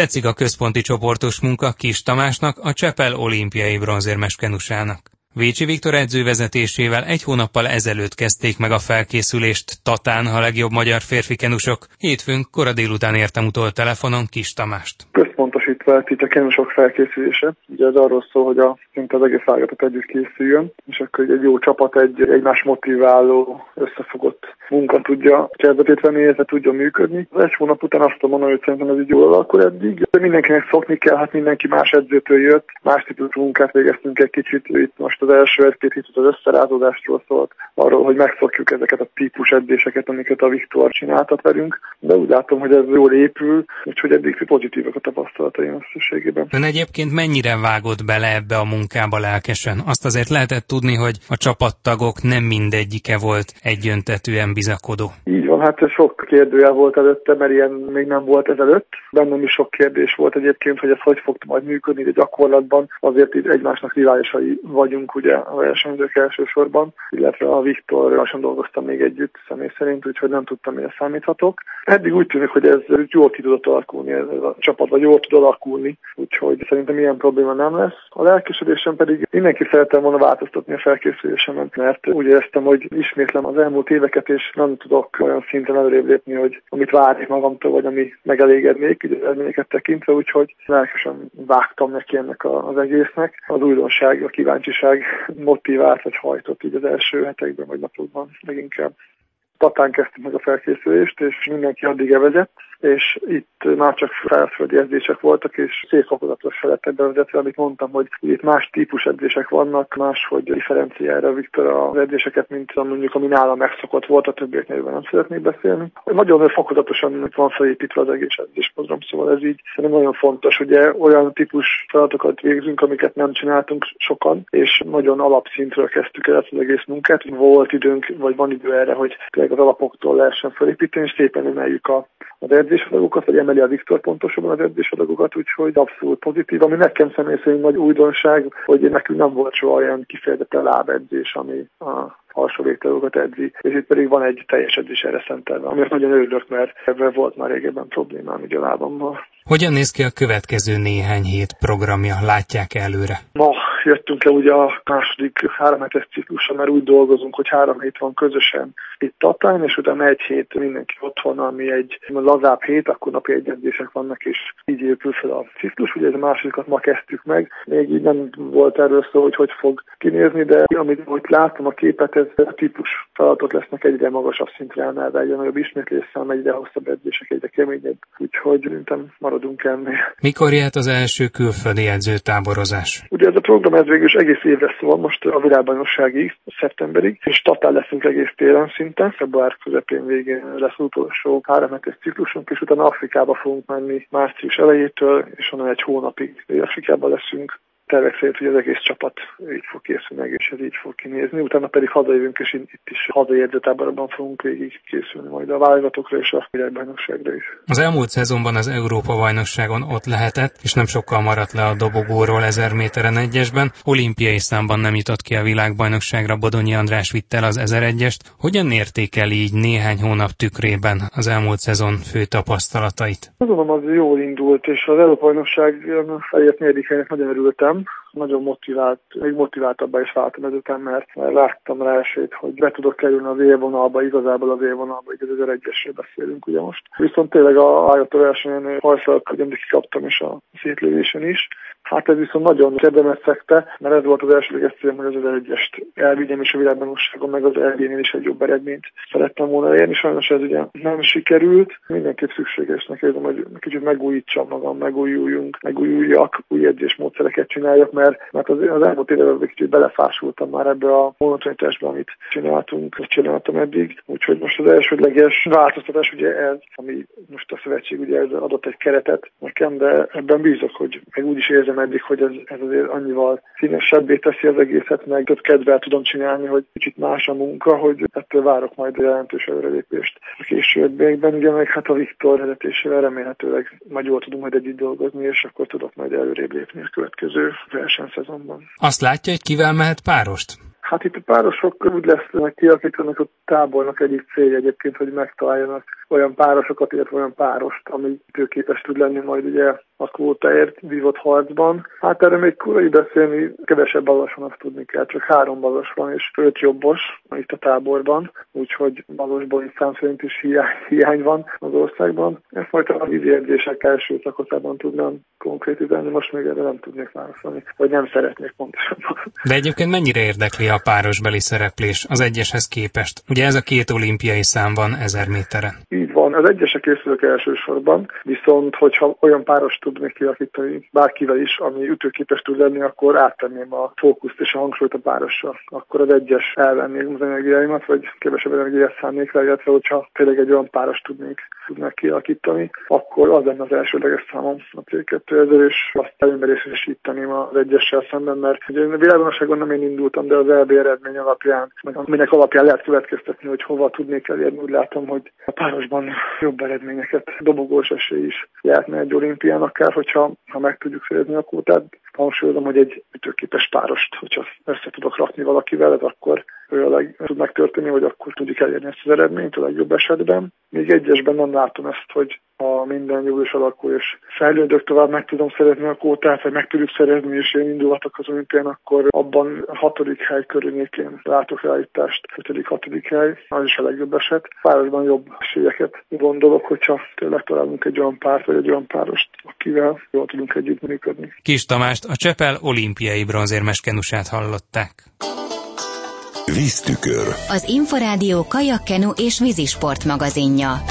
Tetszik a központi csoportos munka Kis Tamásnak, a Csepel olimpiai bronzérmes kenusának. Vécsi Viktor edző vezetésével egy hónappal ezelőtt kezdték meg a felkészülést Tatán a legjobb magyar férfi kenusok. Hétfőn kora délután értem utol telefonon Kis Tamást. Központosítva itt a kenusok felkészülése. Ugye ez arról szól, hogy a, szinte az egész ágatot együtt készüljön, és akkor egy jó csapat, egy egymás motiváló, összefogott munka tudja kezdetét venni, illetve tudja működni. Az egy hónap után azt tudom hogy szerintem ez így jól alakul eddig. Mindenkinek szokni kell, hát mindenki más edzőtől jött, más típusú munkát végeztünk egy kicsit. Itt most az első egy-két hét az összerázódásról szólt, arról, hogy megszokjuk ezeket a típus edzéseket, amiket a Viktor csináltat velünk. De úgy látom, hogy ez jól épül, úgyhogy eddig pozitívak a tapasztalataim összességében. Ön egyébként mennyire vágott bele ebbe a munkába lelkesen? Azt azért lehetett tudni, hogy a csapattagok nem mindegyike volt egyöntetően bizakodó. Van, hát sok kérdőjel volt előtte, mert ilyen még nem volt ezelőtt. Bennem is sok kérdés volt egyébként, hogy ez hogy fog majd működni, de gyakorlatban azért itt egymásnak riválisai vagyunk ugye a versenyzők elsősorban, illetve a Viktor lassan dolgoztam még együtt személy szerint, úgyhogy nem tudtam, hogy számíthatok. Eddig úgy tűnik, hogy ez jól ki tudott alakulni, ez a csapat, vagy jól tud alakulni, úgyhogy szerintem ilyen probléma nem lesz. A lelkesedésem pedig mindenki szerettem volna változtatni a felkészülésemet, mert úgy éreztem, hogy ismétlem az elmúlt éveket, és nem tudok olyan szinten előrébb lépni, hogy amit várnék magamtól, vagy ami megelégednék, így az eredményeket tekintve, úgyhogy lelkesen vágtam neki ennek az egésznek. Az újdonság, a kíváncsiság motivált, vagy hajtott így az első hetekben, vagy napokban leginkább. Tatán kezdtük meg a felkészülést, és mindenki addig evezett, és itt már csak felföldi edzések voltak, és szép fokozatos lettek bevezetve, amit mondtam, hogy itt más típus edzések vannak, máshogy differenciálja Viktor az edzéseket, mint mondjuk ami nála megszokott volt, a többieknél nem szeretnék beszélni. Nagyon fokozatosan van felépítve az egész edzésprogram, szóval ez így szerintem nagyon fontos. Ugye olyan típus feladatokat végzünk, amiket nem csináltunk sokan, és nagyon alapszintről kezdtük el az egész munkát. Volt időnk, vagy van idő erre, hogy tényleg az alapoktól lehessen felépíteni, és szépen emeljük a, az edzésadagokat, vagy emeli a Viktor pontosabban az edzésadagokat, úgyhogy abszolút pozitív. Ami nekem személy szerint nagy újdonság, hogy nekünk nem volt soha olyan kifejezetten lábedzés, ami a alsó végtagokat edzi, és itt pedig van egy teljes edzés erre szentelve, amiért nagyon örülök, mert ebben volt már régebben problémám így a lábammal. Hogyan néz ki a következő néhány hét programja? Látják előre? Ma jöttünk le ugye a második három hetes ciklusra, mert úgy dolgozunk, hogy három hét van közösen itt Tatán, és utána egy hét mindenki otthon, ami egy lazább hét, akkor napi egyedzések vannak, és így épül fel a ciklus. Ugye ez a másodikat ma kezdtük meg, még így nem volt erről szó, hogy hogy fog kinézni, de amit hogy látom a képet, ez a típus feladatok lesznek egyre magasabb szintre emelve, egyre nagyobb ismétléssel, egyre hosszabb edzések, egyre keményebb. Úgyhogy szerintem maradunk ennél. Mikor jött az első külföldi edzőtáborozás? Ugye ez a program ez végül is egész évre szól, most a világbajnokságig, szeptemberig, és Tatán leszünk egész télen szinte, február közepén végén lesz utolsó három hetes ciklusunk, és utána Afrikába fogunk menni március elejétől, és onnan egy hónapig Afrikába leszünk tervek szerint, hogy az egész csapat így fog készülni, és ez így fog kinézni. Utána pedig hazajövünk, és itt is hazai edzőtáborban fogunk végig készülni majd a válogatokra és a világbajnokságra is. Az elmúlt szezonban az Európa bajnokságon ott lehetett, és nem sokkal maradt le a dobogóról 1000 méteren egyesben. Olimpiai számban nem jutott ki a világbajnokságra, Bodonyi András vitt el az 1001-est. Hogyan értékel így néhány hónap tükrében az elmúlt szezon fő tapasztalatait? Azon az jól indult, és az Európa bajnokság felért negyedik nagyon örültem nagyon motivált, még motiváltabbá is váltam ezután, mert, láttam rá esélyt, hogy be tudok kerülni az élvonalba, igazából az élvonalba, így az egyesről beszélünk ugye most. Viszont tényleg a állott a versenyen hajszalakkal kikaptam, és a szétlévésen is. Hát ez viszont nagyon kedvemet szekte, mert ez volt az első célom, hogy az egyest elvigyem, és a világbajnokságon meg az elvényén is egy jobb eredményt szerettem volna érni. Sajnos ez ugye nem sikerült. Mindenképp szükségesnek érzem, hogy kicsit megújítsam magam, megújuljunk, megújuljak, új edzésmódszereket csináljak, mert, mert az, az elmúlt években kicsit belefásultam már ebbe a monotonitásba, amit csináltunk, vagy csináltam eddig. Úgyhogy most az elsődleges változtatás ugye ez, ami most a szövetség ugye ez adott egy keretet nekem, de ebben bízok, hogy meg úgy is érzem eddig, hogy ez, ez azért annyival színesebbé teszi az egészet, meg több kedvel tudom csinálni, hogy kicsit más a munka, hogy ettől várok majd jelentős előrelépést a későbbiekben. Ugye meg hát a Viktor vezetésével remélhetőleg majd jól tudunk majd együtt dolgozni, és akkor tudok majd előrébb lépni a következő versenyszezonban. Azt látja, hogy kivel mehet párost? Hát itt a párosok úgy lesznek kialakítanak a tábornak egyik célja egyébként, hogy megtaláljanak olyan párosokat, illetve olyan párost, ami képes tud lenni majd ugye a kvótaért vívott harcban. Hát erre még korai beszélni, kevesebb balos van, azt tudni kell, csak három balos van, és öt jobbos itt a táborban, úgyhogy balosból itt szám szerint is hiány, hiány van az országban. Ezt majd a vízi edzések első szakaszában tudnám konkrétizálni, most még erre nem tudnék válaszolni, vagy nem szeretnék pontosabban. De egyébként mennyire érdekli a párosbeli szereplés az egyeshez képest? Ugye ez a két olimpiai szám van ezer méteren. Így van, az egyesek készülök elsősorban, viszont hogyha olyan páros tudnék kialakítani bárkivel is, ami ütőképes tud lenni, akkor áttenném a fókuszt és a hangsúlyt a párosra. Akkor az egyes elvenném az energiáimat, vagy kevesebb energiát szánnék rá, illetve hogyha tényleg egy olyan páros tudnék, tudnék kialakítani, akkor az lenne az elsődleges számom a C2000, és azt előbb részesíteném az egyessel szemben, mert ugye a világosságon nem én indultam, de az LB eredmény alapján, meg aminek alapján lehet következtetni, hogy hova tudnék elérni, úgy látom, hogy a párosban jobb eredményeket dobogós esély is lehetne egy olimpián, akár hogyha ha meg tudjuk szerezni a kótát. Hangsúlyozom, hogy egy ütőképes párost, hogyha össze tudok rakni valakivel, ez akkor leg, tud megtörténni, hogy akkor tudjuk elérni ezt az eredményt a legjobb esetben. Még egyesben nem látom ezt, hogy ha minden jó és alakul, és fejlődök tovább, meg tudom szerezni a kótát, vagy meg tudjuk szerezni, és én indulhatok az olimpián, akkor abban a hatodik hely környékén látok ráítást, ötödik, hatodik hely, az is a legjobb eset. Párosban jobb esélyeket gondolok, hogyha tényleg találunk egy olyan párt, vagy egy olyan párost, akivel jól tudunk együttműködni. Kis Tamást, a Csepel olimpiai bronzérmes kenusát hallották. Víztükör. Az Inforádió kajakkenu és vízisport magazinja.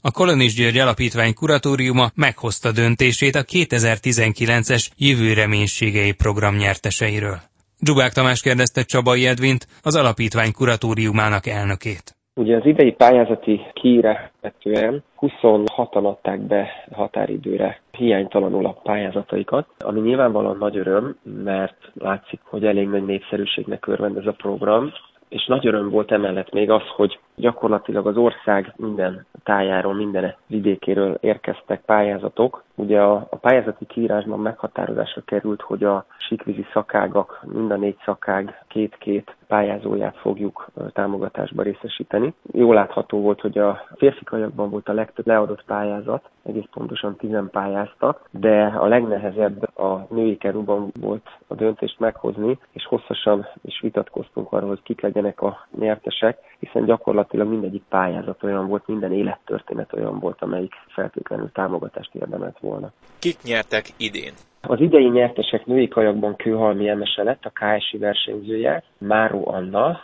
A Kolonis György Alapítvány kuratóriuma meghozta döntését a 2019-es Jövő Reménységei program nyerteseiről. Dzsubák Tamás kérdezte Csabai Edvint, az alapítvány kuratóriumának elnökét. Ugye az idei pályázati kiírásetően 26-an adták be határidőre hiánytalanul a pályázataikat, ami nyilvánvalóan nagy öröm, mert látszik, hogy elég nagy népszerűségnek örvend ez a program, és nagy öröm volt emellett még az, hogy gyakorlatilag az ország minden tájáról, minden vidékéről érkeztek pályázatok. Ugye a, a pályázati kiírásban meghatározásra került, hogy a síkvízi szakágak, mind a négy szakág két-két pályázóját fogjuk támogatásba részesíteni. Jól látható volt, hogy a férfi kajakban volt a legtöbb leadott pályázat, egész pontosan tizen pályáztak, de a legnehezebb a női kerúban volt a döntést meghozni, és hosszasan is vitatkoztunk arról, hogy kik legyenek a nyertesek, hiszen gyakorlatilag mindegyik pályázat olyan volt, minden élettörténet olyan volt, amelyik feltétlenül támogatást érdemelt volna. Kik nyertek idén? Az idei nyertesek női kajakban Kőhalmi Emese lett, a KSI versenyzője, Máró Anna,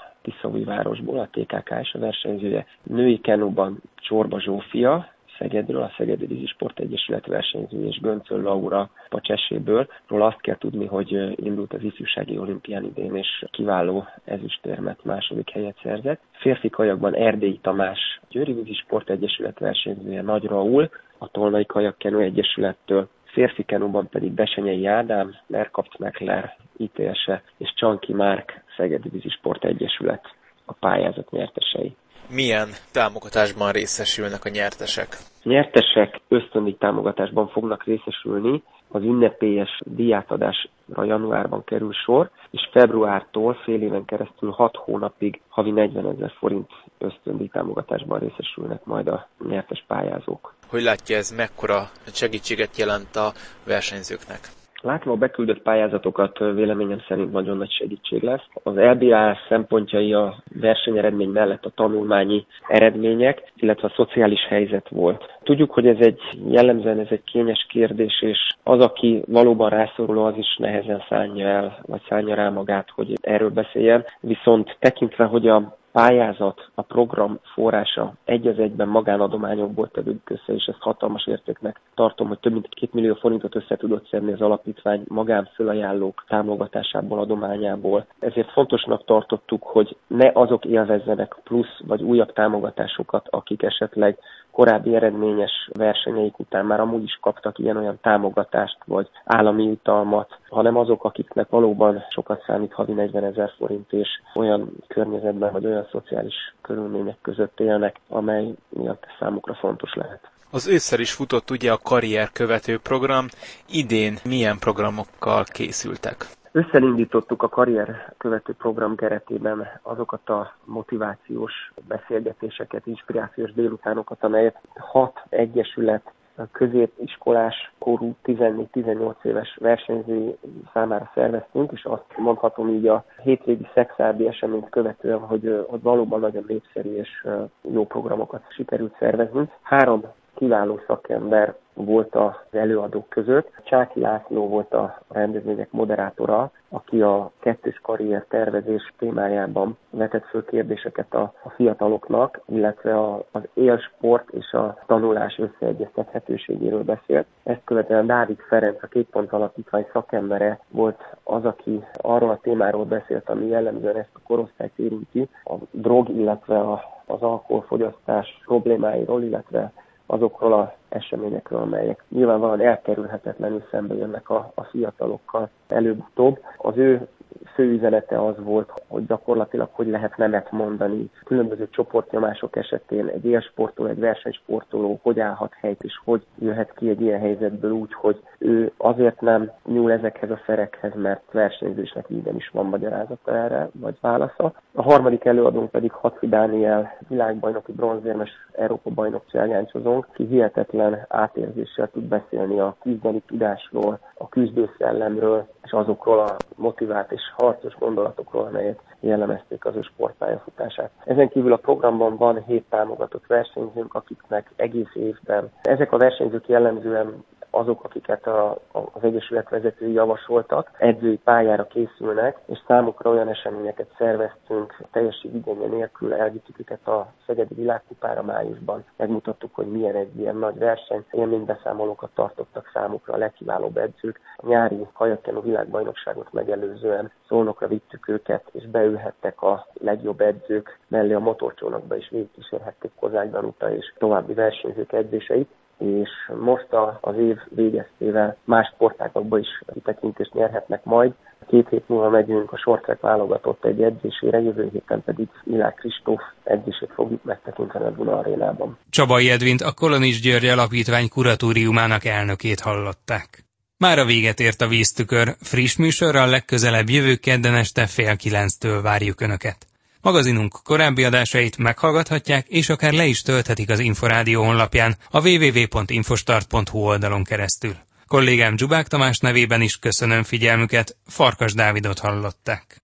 városból, a TKKS a versenyzője, női kenóban Csorba Zsófia, Szegedről, a Szegedi Vízi Sport Egyesület versenyző és Göncöl Laura Pacseséből. Róla azt kell tudni, hogy indult az ifjúsági olimpián idén, és kiváló ezüstérmet második helyet szerzett. Férfi kajakban Erdélyi Tamás, Győri Vízi Sport Egyesület versenyzője Nagy Raul, a Tolnai Kajakkenő Egyesülettől férfi kenóban pedig Besenyei Ádám, Merkapt Mekler, ITS-e és Csanki Márk Szegedi Vízi Sport Egyesület a pályázat nyertesei milyen támogatásban részesülnek a nyertesek? Nyertesek ösztöndi támogatásban fognak részesülni, az ünnepélyes díjátadásra januárban kerül sor, és februártól fél éven keresztül 6 hónapig havi 40 ezer forint ösztöndi támogatásban részesülnek majd a nyertes pályázók. Hogy látja ez mekkora segítséget jelent a versenyzőknek? Látva a beküldött pályázatokat véleményem szerint nagyon nagy segítség lesz. Az LBA szempontjai a versenyeredmény mellett a tanulmányi eredmények, illetve a szociális helyzet volt. Tudjuk, hogy ez egy jellemzően ez egy kényes kérdés, és az, aki valóban rászoruló, az is nehezen szánja el, vagy szánja rá magát, hogy erről beszéljen. Viszont tekintve, hogy a pályázat, a program forrása egy az egyben magánadományokból tevődik össze, és ezt hatalmas értéknek tartom, hogy több mint két millió forintot össze tudott szedni az alapítvány magánfölajánlók támogatásából, adományából. Ezért fontosnak tartottuk, hogy ne azok élvezzenek plusz vagy újabb támogatásokat, akik esetleg korábbi eredményes versenyeik után már amúgy is kaptak ilyen-olyan támogatást vagy állami utalmat, hanem azok, akiknek valóban sokat számít havi 40 ezer forint, és olyan környezetben vagy olyan szociális körülmények között élnek, amely miatt számukra fontos lehet. Az ősszel is futott ugye a karrier követő program. Idén milyen programokkal készültek? Összelindítottuk a karrier követő program keretében azokat a motivációs beszélgetéseket, inspirációs délutánokat, amelyet hat egyesület középiskolás korú 14-18 éves versenyzői számára szerveztünk, és azt mondhatom így a hétvégi szexárdi eseményt követően, hogy, hogy valóban nagyon népszerű és jó programokat sikerült szerveznünk. Három kiváló szakember volt az előadók között. Csáki László volt a rendezvények moderátora, aki a kettős karrier tervezés témájában vetett föl kérdéseket a, a fiataloknak, illetve a, az élsport és a tanulás összeegyeztethetőségéről beszélt. Ezt követően Dávid Ferenc, a két pont alapítvány szakembere volt az, aki arról a témáról beszélt, ami jellemzően ezt a korosztályt érinti, a drog, illetve a, az alkoholfogyasztás problémáiról, illetve azokról az eseményekről, amelyek nyilvánvalóan elkerülhetetlenül szembe jönnek a, a fiatalokkal előbb-utóbb. Az ő fő üzenete az volt, hogy gyakorlatilag hogy lehet nemet mondani különböző csoportnyomások esetén egy élsportoló, egy versenysportoló hogy állhat helyt, és hogy jöhet ki egy ilyen helyzetből úgy, hogy ő azért nem nyúl ezekhez a szerekhez, mert versenyzésnek is van magyarázata erre, vagy válasza. A harmadik előadónk pedig Hatfi Dániel, világbajnoki bronzérmes Európa bajnok cselgáncsozónk, ki hihetetlen átérzéssel tud beszélni a küzdeni tudásról, a küzdőszellemről, és azokról a motivált és harcos gondolatokról, amelyek jellemezték az ő sportpályafutását. Ezen kívül a programban van hét támogatott versenyzőnk, akiknek egész évben ezek a versenyzők jellemzően azok, akiket a, a, az Egyesület vezetői javasoltak, edzői pályára készülnek, és számukra olyan eseményeket szerveztünk teljesség igénye nélkül, elvittük őket a Szegedi Világkupára májusban, megmutattuk, hogy milyen egy ilyen nagy verseny, élménybeszámolókat tartottak számukra a legkiválóbb edzők. A nyári kajakkenu világbajnokságot megelőzően Szolnokra vittük őket, és beülhettek a legjobb edzők mellé. A motorcsónakba, és végigkísérhették Kozák Danuta és további versenyzők edzéseit és most a, az év végeztével más sportágokba is kitekintést nyerhetnek majd. Két hét múlva megyünk a sortrek válogatott egy edzésére, jövő héten pedig Milák Kristóf edzését fogjuk megtekinteni a Duna arénában. Csabai Edvint a Kolonics György Alapítvány kuratóriumának elnökét hallották. Már a véget ért a víztükör, friss műsorral legközelebb jövő kedden este fél kilenctől várjuk Önöket. Magazinunk korábbi adásait meghallgathatják, és akár le is tölthetik az Inforádió honlapján a www.infostart.hu oldalon keresztül. Kollégám Dzsubák Tamás nevében is köszönöm figyelmüket, Farkas Dávidot hallották.